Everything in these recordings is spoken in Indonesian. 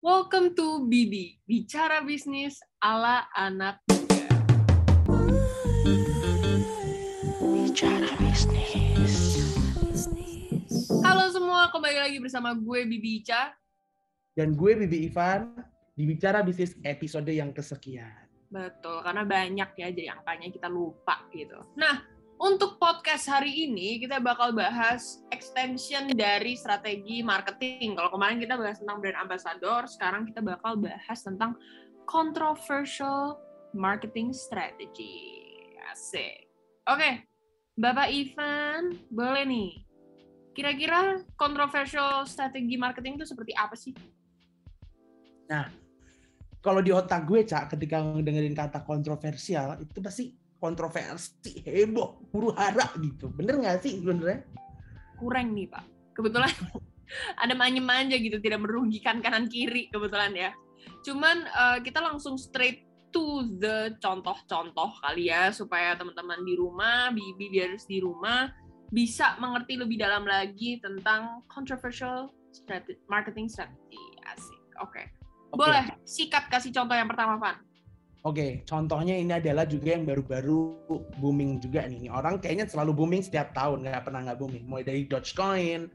Welcome to Bibi, bicara bisnis ala anak muda. Bicara bisnis. Halo semua, kembali lagi bersama gue Bibi Ica. Dan gue Bibi Ivan di Bicara Bisnis episode yang kesekian. Betul, karena banyak ya jadi angkanya kita lupa gitu. Nah, untuk podcast hari ini kita bakal bahas extension dari strategi marketing. Kalau kemarin kita bahas tentang brand ambassador, sekarang kita bakal bahas tentang controversial marketing strategy. Asik. Oke, Bapak Ivan, boleh nih. Kira-kira controversial strategi marketing itu seperti apa sih? Kalau di otak gue, Cak, ketika dengerin kata kontroversial, itu pasti kontroversi, heboh, huru hara gitu. Bener nggak sih sebenarnya? kurang nih pak kebetulan ada manja-manja gitu tidak merugikan kanan kiri kebetulan ya cuman eh, kita langsung straight to the contoh-contoh kali ya supaya teman-teman di rumah bibi biar di rumah bisa mengerti lebih dalam lagi tentang controversial strategi, marketing strategy asik oke Oke. boleh sikat kasih contoh yang pertama Van Oke, contohnya ini adalah juga yang baru-baru booming juga nih. Orang kayaknya selalu booming setiap tahun, nggak pernah nggak booming. Mulai dari Dogecoin,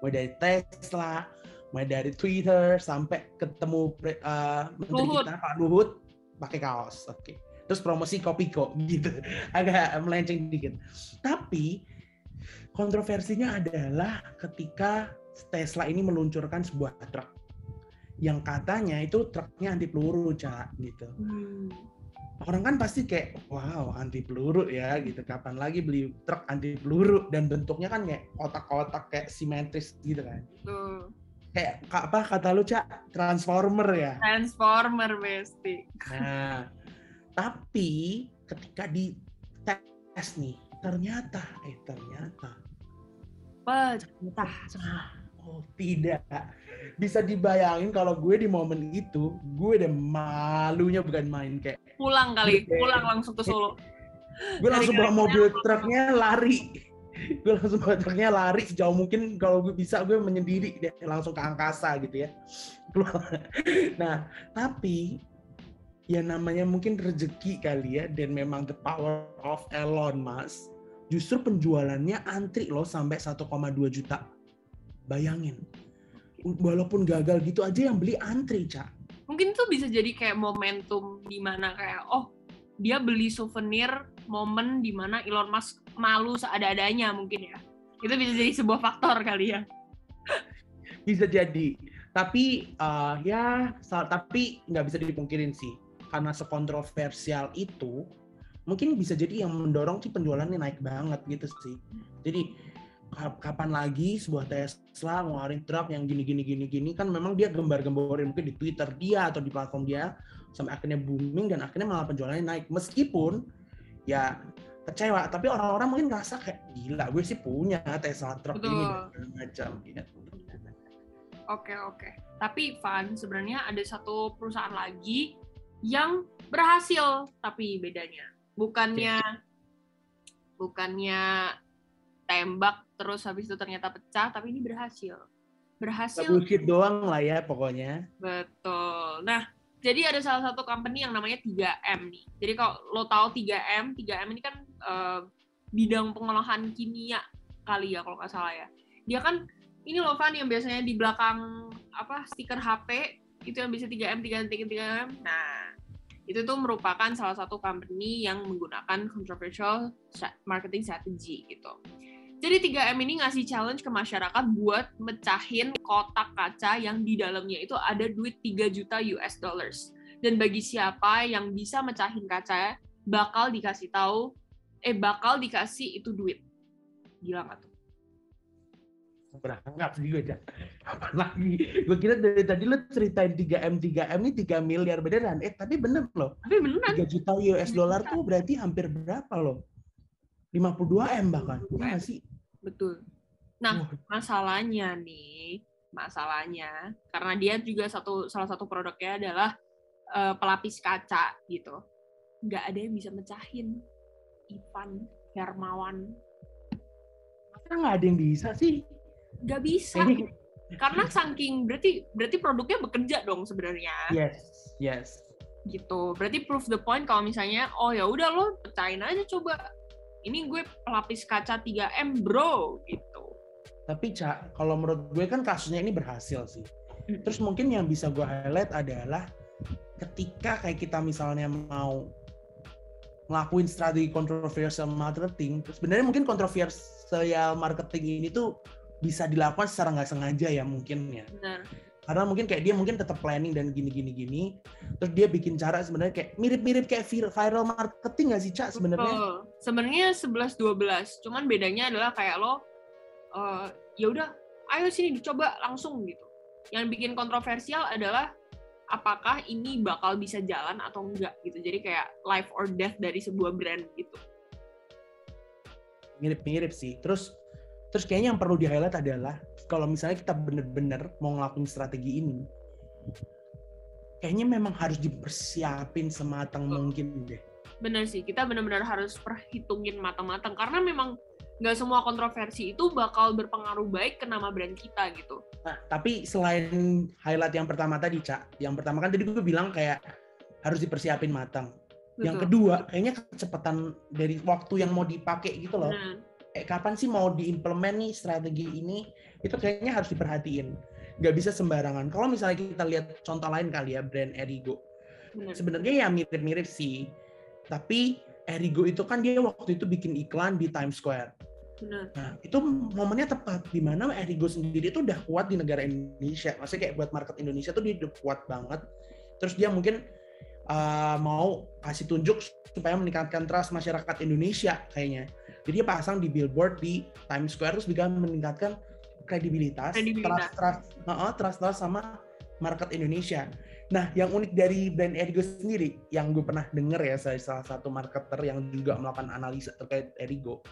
mulai dari Tesla, mulai dari Twitter, sampai ketemu eh, menteri Luhut. kita Pak Luhut pakai kaos. Oke. Terus promosi Kopiko gitu. Agak melenceng dikit. Tapi kontroversinya adalah ketika Tesla ini meluncurkan sebuah truk yang katanya itu truknya anti peluru, Cak, gitu. Hmm, orang kan pasti kayak wow anti peluru ya gitu. Kapan lagi beli truk anti peluru? Dan bentuknya kan kayak kotak-kotak kayak simetris gitu kan. Tuh kayak ka- apa kata lu cak transformer ya? Transformer besti. Nah tapi ketika di tes nih ternyata eh ternyata pecah oh tidak bisa dibayangin kalau gue di momen itu gue udah malunya bukan main kayak pulang kali Oke. pulang langsung ke Solo. Gue langsung bawa mobil truknya lari. Gue langsung bawa truknya lari sejauh mungkin kalau gue bisa gue menyendiri deh langsung ke angkasa gitu ya. Nah tapi ya namanya mungkin rezeki kali ya dan memang the power of Elon Musk justru penjualannya antri loh sampai 1,2 juta. Bayangin walaupun gagal gitu aja yang beli antri cak mungkin itu bisa jadi kayak momentum di mana kayak oh dia beli souvenir momen di mana Elon Musk malu seada-adanya mungkin ya. Itu bisa jadi sebuah faktor kali ya. Bisa jadi. Tapi eh, ya tapi nggak bisa dipungkirin sih. Karena sekontroversial itu mungkin bisa jadi yang mendorong sih penjualannya naik banget gitu sih. Jadi kapan lagi sebuah Tesla ngeluarin truk yang gini gini gini gini kan memang dia gembar-gemborin mungkin di Twitter dia atau di platform dia sampai akhirnya booming dan akhirnya malah penjualannya naik meskipun ya kecewa tapi orang-orang mungkin ngerasa kayak gila gue sih punya Tesla truk ini Betul. dan segala macam gitu. oke oke tapi Van sebenarnya ada satu perusahaan lagi yang berhasil tapi bedanya bukannya bukannya tembak terus habis itu ternyata pecah tapi ini berhasil berhasil bullshit doang lah ya pokoknya. Betul. Nah, jadi ada salah satu company yang namanya 3M nih. Jadi kalau lo tahu 3M, 3M ini kan eh, bidang pengolahan kimia kali ya kalau nggak salah ya. Dia kan ini loh Van yang biasanya di belakang apa stiker HP itu yang bisa 3M, 3M, 3M, 3M. Nah, itu tuh merupakan salah satu company yang menggunakan controversial marketing strategy gitu. Jadi 3M ini ngasih challenge ke masyarakat buat mecahin kotak kaca yang di dalamnya itu ada duit 3 juta US dollars. Dan bagi siapa yang bisa mecahin kaca, bakal dikasih tahu, eh bakal dikasih itu duit. Gila nggak tuh? Berangkat gue Cak. Kapan lagi? Gue kira dari tadi lu ceritain 3M 3M ini 3 miliar beneran. Eh tapi bener loh. Tapi beneran, 3 juta US dollar tuh berarti hampir berapa loh? 52 M bahkan. Ya sih? betul. Nah, masalahnya nih, masalahnya karena dia juga satu salah satu produknya adalah eh, pelapis kaca gitu. Nggak ada yang bisa mecahin Ivan Hermawan. masa nggak ada yang bisa sih? Nggak bisa. Kayaknya karena saking berarti berarti produknya bekerja dong sebenarnya Yes, yes. gitu berarti proof the point kalau misalnya oh ya udah lo pecahin aja coba ini gue pelapis kaca 3M bro gitu Tapi Cak, kalau menurut gue kan kasusnya ini berhasil sih. Terus mungkin yang bisa gue highlight adalah ketika kayak kita misalnya mau ngelakuin strategi kontroversial marketing, sebenarnya mungkin kontroversial marketing ini tuh bisa dilakukan secara nggak sengaja ya mungkin ya. benar Karena mungkin kayak dia mungkin tetap planning dan gini-gini gini. Terus dia bikin cara sebenarnya kayak mirip-mirip kayak vir- viral marketing nggak sih Cak sebenarnya? Sebenarnya 11 12, cuman bedanya adalah kayak lo eh, ya udah ayo sini dicoba langsung gitu. Yang bikin kontroversial adalah apakah ini bakal bisa jalan atau enggak gitu. Jadi kayak life or death dari sebuah brand gitu. mirip-mirip sih. Terus terus kayaknya yang perlu di highlight adalah kalau misalnya kita bener-bener mau ngelakuin strategi ini, kayaknya memang harus dipersiapin sematang mungkin deh. Bener sih, kita benar-benar harus perhitungin matang-matang karena memang nggak semua kontroversi itu bakal berpengaruh baik ke nama brand kita gitu. Nah, tapi selain highlight yang pertama tadi, Cak, yang pertama kan tadi gue bilang kayak harus dipersiapin matang. Yang Betul. kedua, kayaknya kecepatan dari waktu yang mau dipakai gitu loh. Nah, kapan sih mau diimplement nih strategi ini? Itu kayaknya harus diperhatiin. Nggak bisa sembarangan. Kalau misalnya kita lihat contoh lain kali ya, brand Erigo. bener. sebenarnya ya mirip-mirip sih. Tapi Erigo itu kan dia waktu itu bikin iklan di Times Square. Nah, itu momennya tepat di mana Erigo sendiri itu udah kuat di negara Indonesia. Maksudnya kayak buat market Indonesia tuh dia udah kuat banget. Terus dia mungkin uh, mau kasih tunjuk supaya meningkatkan trust masyarakat Indonesia kayaknya. Jadi dia pasang di billboard di Times Square terus juga meningkatkan kredibilitas, Kredibilitas. trust, trust, uh-uh, trust, trust sama market Indonesia. Nah, yang unik dari brand Erigo sendiri, yang gue pernah denger ya, saya salah satu marketer yang juga melakukan analisa terkait Erigo.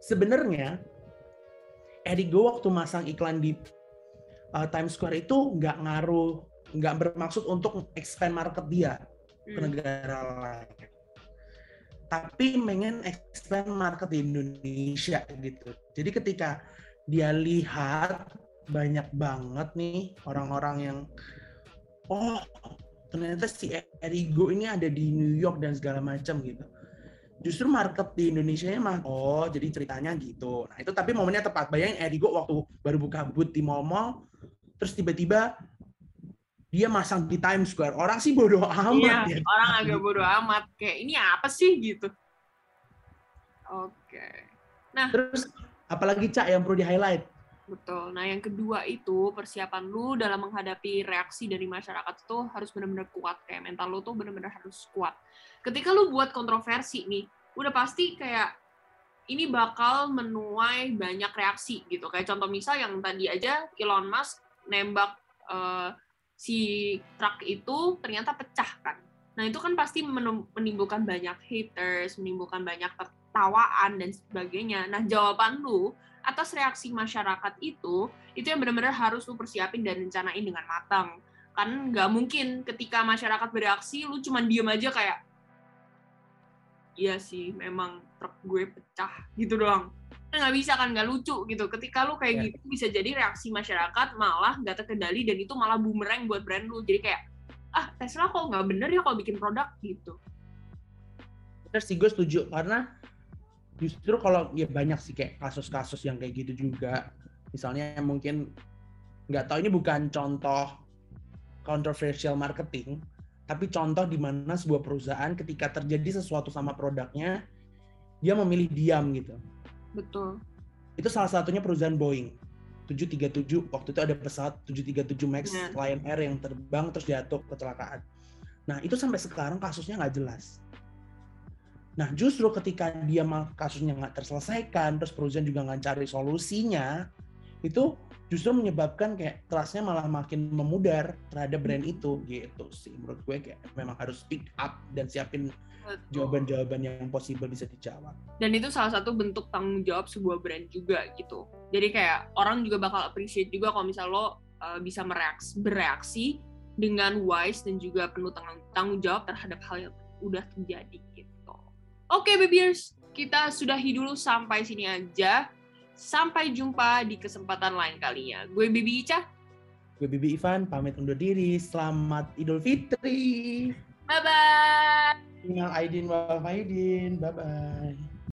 Sebenarnya, Erigo waktu masang iklan di uh, Times Square itu nggak ngaruh, nggak bermaksud untuk expand market dia ke Hmm. negara lain. Tapi pengen expand market di Indonesia gitu. Jadi ketika dia lihat banyak banget nih orang-orang yang oh ternyata si Erigo ini ada di New York dan segala macam gitu. Justru market di Indonesia nya mah oh jadi ceritanya gitu. Nah itu tapi momennya tepat. Bayangin Erigo waktu baru buka booth di mall-mall, terus tiba-tiba dia masang di Times Square. Orang sih bodoh amat Iya, ya. orang agak bodoh amat. Kayak ini apa sih gitu. Oke. Terus apalagi Cak yang perlu di highlight? Betul. Nah, yang kedua itu persiapan lu dalam menghadapi reaksi dari masyarakat itu harus benar-benar kuat. Kayak mental lu tuh benar-benar harus kuat. Ketika lu buat kontroversi nih, udah pasti kayak ini bakal menuai banyak reaksi gitu. Kayak contoh misal yang tadi aja Elon Musk nembak eh, si truk itu ternyata pecah kan. Nah, itu kan pasti menimbulkan banyak haters, menimbulkan banyak tertawaan dan sebagainya. Nah, jawaban lu atas reaksi masyarakat itu, itu yang benar-benar harus lu persiapin dan rencanain dengan matang. Kan nggak mungkin ketika masyarakat bereaksi, lu cuman diem aja kayak, iya sih, memang truk gue pecah, gitu doang. Kan nggak bisa kan, nggak lucu gitu. Ketika lu kayak Ya. gitu, bisa jadi reaksi masyarakat malah nggak terkendali, dan itu malah boomerang buat brand lu. Jadi kayak, ah Tesla kok nggak bener ya kalau bikin produk gitu. Bener sih gue setuju karena justru kalau ya banyak sih kayak kasus-kasus yang kayak gitu juga. Misalnya mungkin nggak tahu ini bukan contoh controversial marketing, tapi contoh di mana sebuah perusahaan ketika terjadi sesuatu sama produknya dia memilih diam gitu. Betul. Itu salah satunya perusahaan Boeing. 737 waktu itu ada pesawat 737 Max Ya. Lion Air yang terbang terus jatuh kecelakaan. Nah itu sampai sekarang kasusnya nggak jelas. Nah justru ketika dia kasusnya nggak terselesaikan, terus perusahaan juga nggak cari solusinya, itu justru menyebabkan kayak trustnya malah makin memudar terhadap brand itu gitu sih. Menurut gue kayak memang harus speak up dan siapin jawaban-jawaban yang possible bisa dijawab. dan itu salah satu bentuk tanggung jawab sebuah brand juga gitu. Jadi kayak orang juga bakal appreciate juga kalau misal lo uh, bisa mereaksi, bereaksi dengan wise dan juga penuh tanggung, tanggung jawab terhadap hal yang udah terjadi gitu. Oke babyers kita sudahi dulu sampai sini aja Sampai jumpa di kesempatan lain kalinya. Gue Bibi Ica. Gue Bibi Ivan, pamit undur diri. Selamat Idul Fitri. Bye-bye. Minal Aidin wal Faidin. Bye-bye.